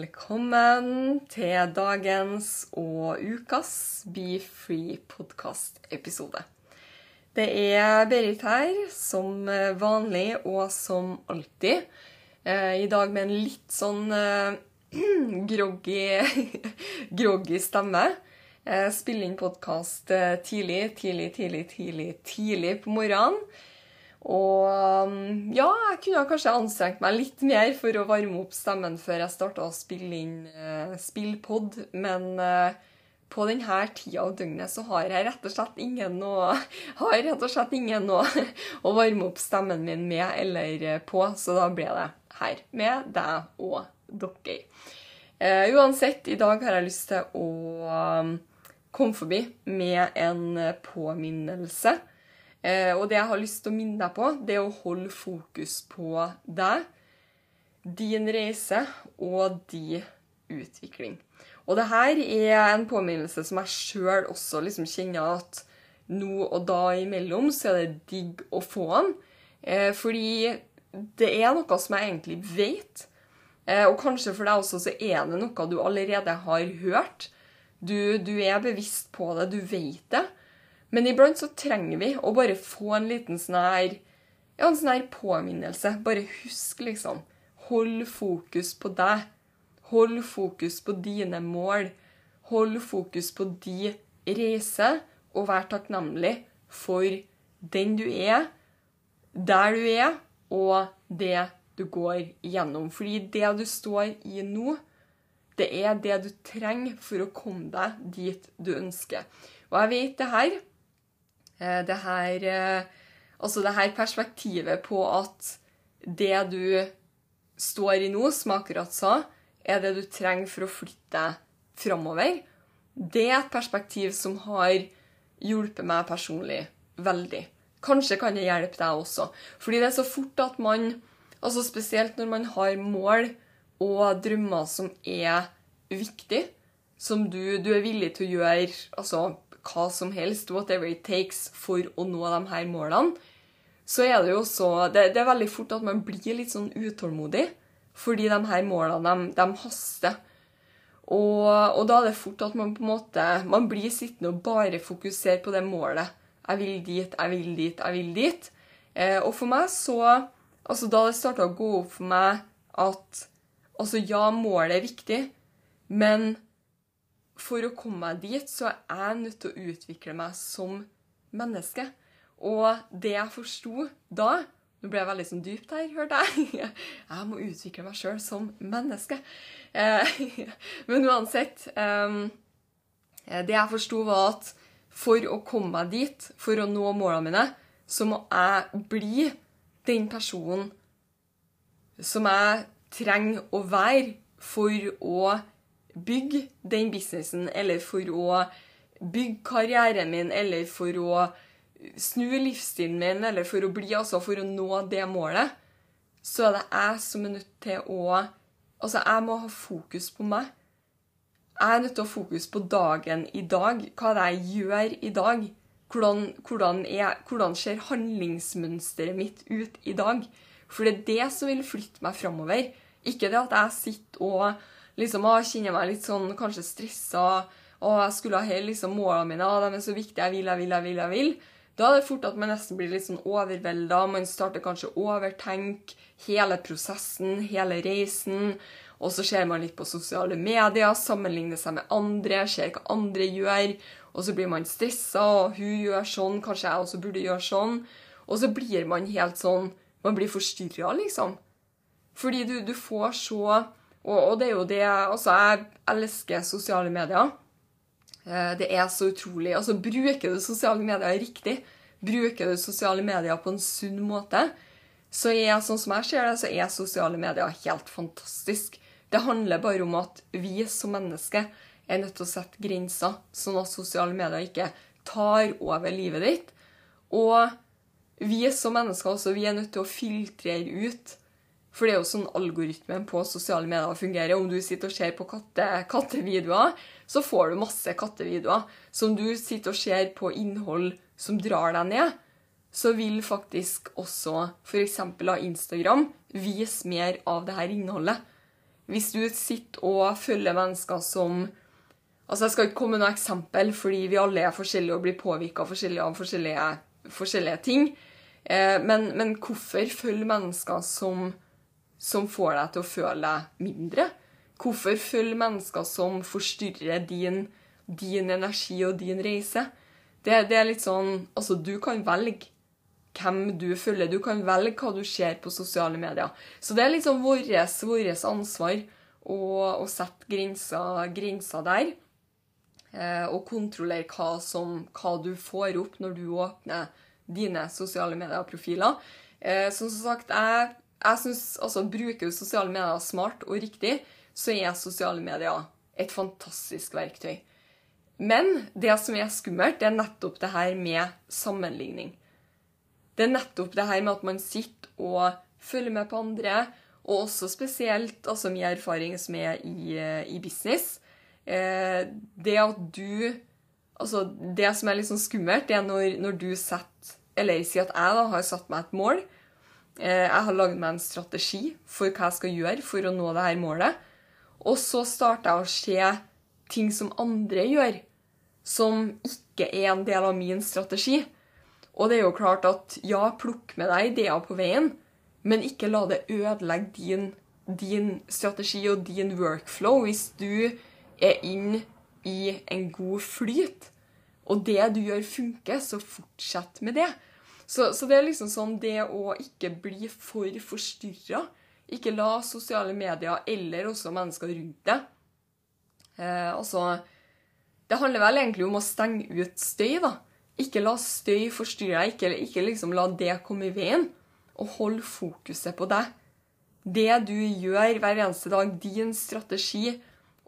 velkommen til dagens og ukas Be Free podcast-episode. Det er Berit her, som eh, vanlig og som alltid. Eh, I dag med en litt sånn eh, groggy, groggy stemme. Spiller Spille inn podkast tidlig, tidlig, tidlig, tidlig, tidlig på morgenen. Og ja, jeg kunne kanskje anstrengt meg litt mer for å varme opp stemmen før jeg starta å spille inn eh, spillpod, men eh, på denne tida av døgnet så har jeg rett og slett ingen å, har rett og slett ingen å, å varme opp stemmen min med eller uh, på, så da ble det her med deg og dere. Eh, uansett, i dag har jeg lyst til å um, komme forbi med en eh, påminnelse. Eh, og det jeg har lyst til å minne deg på, det er å holde fokus på deg, din reise og din utvikling. Og det her er en påminnelse som jeg sjøl også liksom kjenner at nå og da imellom så er det digg å få den. Eh, fordi det er noe som jeg egentlig vet. Eh, og kanskje for deg også så er det noe du allerede har hørt. Du, du er bevisst på det, du vet det. Men iblant så trenger vi å bare få en liten sånn her ja, en sånn her påminnelse. Bare husk, liksom. Hold fokus på deg. Hold fokus på dine mål. Hold fokus på din reise, og vær takknemlig for den du er, der du er, og det du går igjennom. Fordi det du står i nå, det er det du trenger for å komme deg dit du ønsker. Og jeg vet det her det her, eh, altså det her perspektivet på at det du står i nå, som akkurat sa, er det du trenger for å flytte deg framover. Det er et perspektiv som har hjulpet meg personlig veldig. Kanskje kan det hjelpe deg også. Fordi det er så fort at man, altså spesielt når man har mål og drømmer som er viktige, som du, du er villig til å gjøre altså, hva som helst, whatever it takes, for å nå de her målene, så er det jo så det, det er veldig fort at man blir litt sånn utålmodig, fordi de her målene, de, de haster. Og, og da er det fort at man på en måte man blir sittende og bare fokusere på det målet. Jeg vil dit, jeg vil dit, jeg vil dit. Eh, og for meg så Altså, da det starta å gå opp for meg at Altså, ja, målet er viktig, men for å komme meg dit, så er jeg nødt til å utvikle meg som menneske. Og det jeg forsto da Nå ble jeg veldig sånn dypt her, hørte jeg. Jeg må utvikle meg sjøl som menneske. Eh, men uansett eh, Det jeg forsto, var at for å komme meg dit, for å nå målene mine, så må jeg bli den personen som jeg trenger å være for å bygge den businessen, eller for å bygge karrieren min, eller for å snu livsstilen min, eller for å bli, altså for å nå det målet, så er det jeg som er nødt til å Altså, jeg må ha fokus på meg. Jeg er nødt til å ha fokus på dagen i dag. Hva det er jeg gjør i dag. Hvordan, hvordan, er, hvordan ser handlingsmønsteret mitt ut i dag? For det er det som vil flytte meg framover. Ikke det at jeg sitter og liksom, å, kjenner meg litt sånn kanskje stressa og jeg skulle ha hele liksom, målene mine, å, de er så viktige, jeg vil, jeg vil, jeg vil. jeg vil. Da er det fort at man nesten blir litt sånn overvelda. Man starter kanskje å overtenke hele prosessen, hele reisen. Og så ser man litt på sosiale medier, sammenligner seg med andre, ser hva andre gjør. Og så blir man stressa, og hun gjør sånn, kanskje jeg også burde gjøre sånn. Og så blir man helt sånn Man blir forstyrra, liksom. Fordi du, du får så Og, og det er jo det Altså, jeg elsker sosiale medier. Eh, Det er så utrolig Altså, bruker du sosiale medier riktig, bruker du sosiale medier på en sunn måte, så er, sånn som jeg ser det, så er sosiale medier helt fantastisk. Det handler bare om at vi som mennesker er nødt til å sette grenser, sånn at sosiale medier ikke tar over livet ditt. Og vi som mennesker også, vi er nødt til å filtrere ut. For det er jo sånn algoritmen på sosiale medier fungerer. Om du sitter og ser på katte, kattevideoer, så får du masse kattevideoer. Så om du sitter og ser på innhold som drar deg ned, så vil faktisk også f.eks. Instagram vise mer av det her innholdet. Hvis du sitter og følger mennesker som Altså, Jeg skal ikke komme med noe eksempel, fordi vi alle er forskjellige og blir påvirka av forskjellige, forskjellige ting. Eh, men, men hvorfor følge mennesker som, som får deg til å føle deg mindre? Hvorfor følge mennesker som forstyrrer din, din energi og din reise? Det, det er litt sånn Altså, du kan velge hvem du følger. Du kan velge hva du ser på sosiale medier. Så det er liksom vårt ansvar å, å sette grenser, grenser der. Eh, og kontrollere hva, som, hva du får opp når du åpner dine sosiale medieprofiler. Eh, som sagt, jeg, jeg synes, altså, Bruker du sosiale medier smart og riktig, så er sosiale medier et fantastisk verktøy. Men det som er skummelt, det er nettopp det her med sammenligning. Det er nettopp det her med at man sitter og følger med på andre, og også spesielt altså min erfaring som er i, eh, i business. Eh, det at du Altså, det som er litt sånn skummelt, det er når, når du setter Eller si at jeg da har satt meg et mål. Eh, jeg har lagd meg en strategi for hva jeg skal gjøre for å nå det her målet. Og så starter jeg å se ting som andre gjør, som ikke er en del av min strategi. Og det er jo klart at ja, plukk med deg ideer på veien, men ikke la det ødelegge din, din strategi og din workflow hvis du er inn i en god flyt, og det du gjør, funker, så fortsett med det. Så, så det er liksom sånn det å ikke bli for forstyrra. Ikke la sosiale medier eller også mennesker rundt deg eh, Altså Det handler vel egentlig om å stenge ut støy, da. Ikke la støy forstyrre deg. Ikke, ikke liksom la det komme i veien. Og hold fokuset på deg. Det du gjør hver eneste dag, din strategi,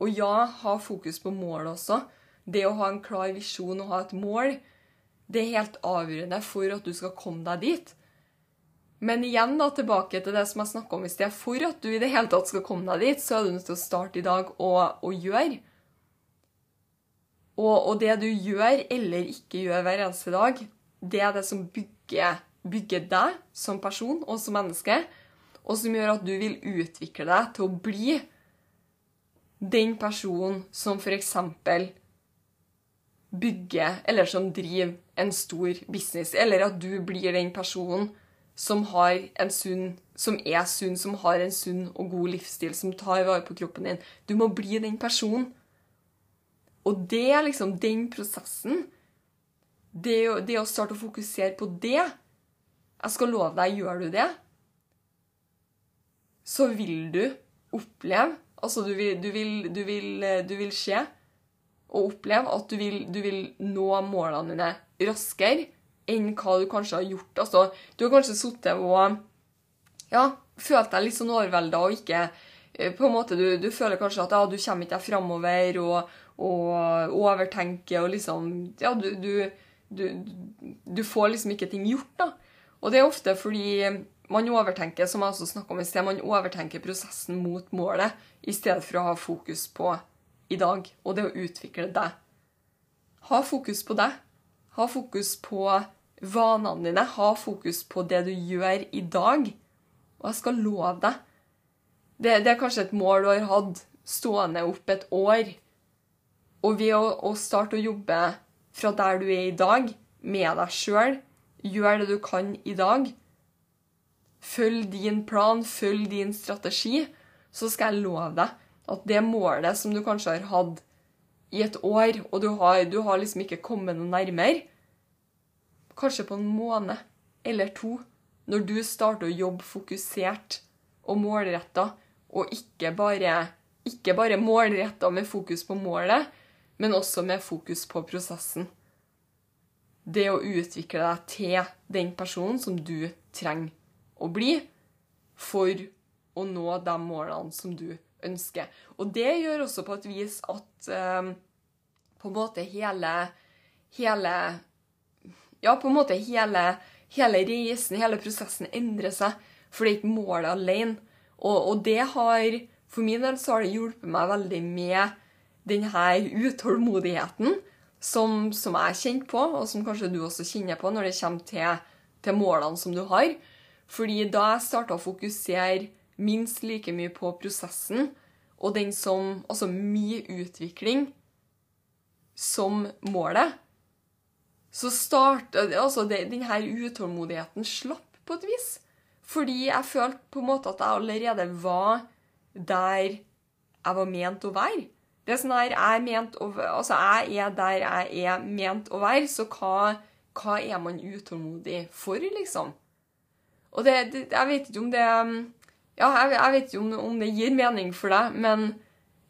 og ja, ha fokus på målet også. Det å ha en klar visjon og ha et mål, det er helt avgjørende for at du skal komme deg dit. Men igjen da, tilbake til det som jeg snakka om i sted. For at du i det hele tatt skal komme deg dit, så er du nødt til å starte i dag og, og gjøre. Og, og, det du gjør eller ikke gjør hver eneste dag, det er det som bygger, bygger deg som person og som menneske, og som gjør at du vil utvikle deg til å bli den personen som f.eks. bygger eller som driver en stor business, eller at du blir den personen som, har en sunn, som er sunn, som har en sunn og god livsstil, som tar vare på kroppen din. Du må bli den personen. Og det er liksom den prosessen. Det, det å starte å fokusere på det Jeg skal love deg, gjør du det, så vil du oppleve Altså, du vil, du vil, du vil, du vil se og oppleve at du vil, du vil nå målene dine raskere enn hva du kanskje har gjort. Altså, du har kanskje sittet og ja, følt deg litt sånn overvelda og ikke eh, på en måte, du, du føler kanskje at ja, du kommer ikke deg framover og, og overtenker og liksom Ja, du, du, du, får liksom ikke ting gjort, da. Og det er ofte fordi man overtenker, som jeg også snakka om i sted, man overtenker prosessen mot målet i stedet for å ha fokus på i dag, og det å utvikle deg. Ha fokus på deg. Ha fokus på vanene dine. Ha fokus på det du gjør i dag. Og jeg skal love deg det, det er kanskje et mål du har hatt stående opp et år. Og ved å, å starte å jobbe fra der du er i dag, med deg sjøl, gjør det du kan i dag, følg din plan, følg din strategi, så skal jeg love deg at det målet som du kanskje har hatt i et år, og du har, du har liksom ikke kommet noe nærmere Kanskje på en måned eller to, når du starter å jobbe fokusert og målretta Og ikke bare, ikke bare målretta med fokus på målet, men også med fokus på prosessen. Det å utvikle deg til den personen som du trenger å bli for å nå de målene som du ønsker. Og det gjør også på et vis at eh, på en måte hele, hele Ja, på en måte hele, hele reisen, hele prosessen endrer seg. For det er ikke målet alene. Og, og det har For min del så har det hjulpet meg veldig med denne utålmodigheten som, som jeg kjente på, og som kanskje du også kjenner på når det kommer til, til målene som du har. Fordi da jeg starta å fokusere minst like mye på prosessen og den som Altså min utvikling som målet, så starta Altså, denne utålmodigheten slapp på et vis. Fordi jeg følte på en måte at jeg allerede var der jeg var ment å være. Det er sånn her, jeg er, å, altså jeg er der jeg er ment å være, så hva, hva er man utålmodig for, liksom? Og det, det, Jeg vet ikke om det Ja, jeg, jeg vet ikke om, om, det gir mening for deg, men,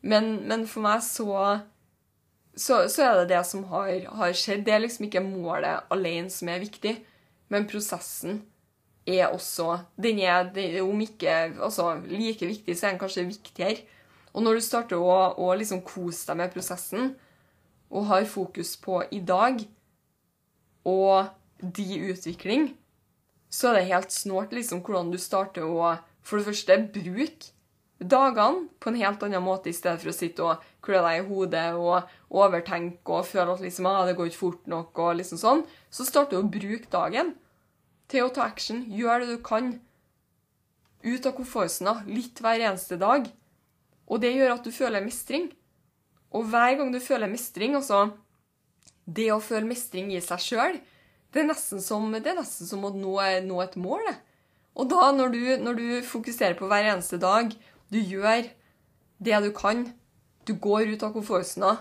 men, men for meg så, så, så er det det som har, har, skjedd. Det er liksom ikke målet alene som er viktig, men prosessen er også Den er, om ikke altså, like viktig, så er den kanskje viktigere. Og når du starter å, å liksom kose deg med prosessen, og har fokus på i dag og de utvikling, så er det helt snålt liksom hvordan du starter å for det første bruk dagene på en helt annen måte, i stedet for å sitte og klø deg i hodet og overtenke og føle at liksom, ah, det går ikke fort nok. og liksom sånn, Så starter du å bruke dagen til å ta action. Gjør det du kan. Ut av komfortsona litt hver eneste dag. Og det gjør at du føler mestring. Og hver gang du føler mestring, altså Det å føle mestring i seg sjøl, det, det er nesten som å nå, nå et mål. Det. Og da, når du, når du, fokuserer på hver eneste dag, du gjør det du kan, du går ut av komfortsona,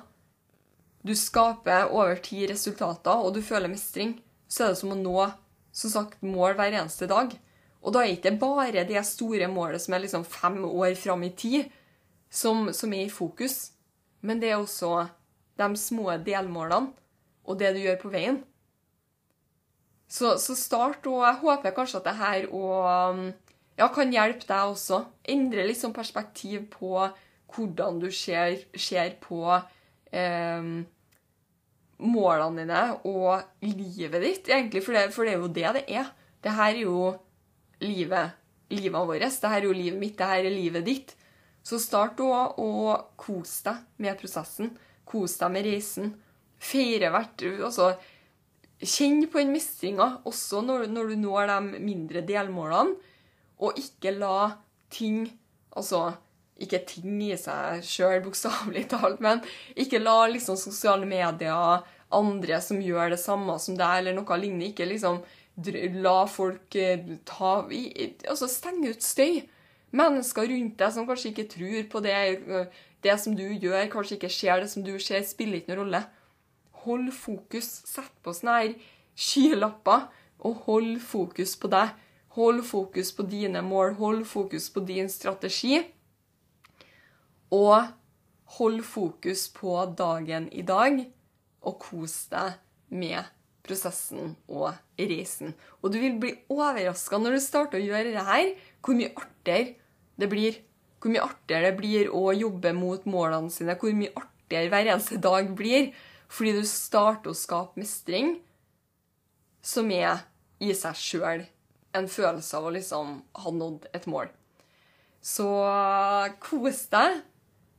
du skaper over tid resultater, og du føler mestring, så er det som å nå som sagt, mål hver eneste dag. Og da er det ikke bare det store målet som er liksom fem år fram i tid, som, som, er i fokus. Men det er også de små delmålene og det du gjør på veien. Så, så start, og jeg håper kanskje at det her og, ja, kan hjelpe deg også. Endre litt sånn perspektiv på hvordan du ser, ser på eh, målene dine og livet ditt, egentlig. For det, for det, er jo det det er. Det her er jo livet, livet vårt. Det her er jo livet mitt. Det her er livet ditt. Så start òg å kose deg med prosessen. Kos deg med reisen. Feire hvert Altså, kjenn på den mestringa også når, når, du når de mindre delmålene. Og ikke la ting Altså ikke ting i seg sjøl, bokstavelig talt, men ikke la liksom sosiale medier, andre som gjør det samme som deg, eller noe lignende, ikke liksom la folk eh, ta Altså stenge ut støy mennesker rundt deg som kanskje ikke tror på det, det som du gjør, kanskje ikke ser det som du ser, spiller ikke noen rolle. Hold fokus. Sett på sånne her skylapper, og hold fokus på deg. Hold fokus på dine mål, hold fokus på din strategi. Og hold fokus på dagen i dag, og kos deg med prosessen og reisen. Og du vil bli overraska når du starter å gjøre det her, hvor mye artigere det blir. Hvor mye artigere det blir å jobbe mot målene sine. Hvor mye artigere hver eneste dag blir. Fordi du starter å skape mestring som er i seg sjøl en følelse av å liksom ha nådd et mål. Så kos deg.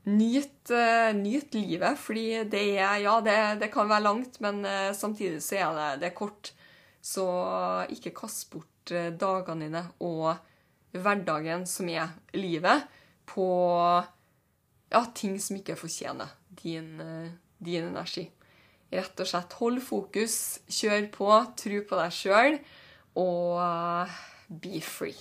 Nyt, uh, nyt livet, fordi det er Ja, det, det kan være langt, men uh, samtidig så er det, det er kort. Så ikke kast bort dagene dine og hverdagen som er livet, på ja, ting som ikke fortjener din, eh, din energi. Rett og slett hold fokus, kjør på, tro på deg sjøl, og be free.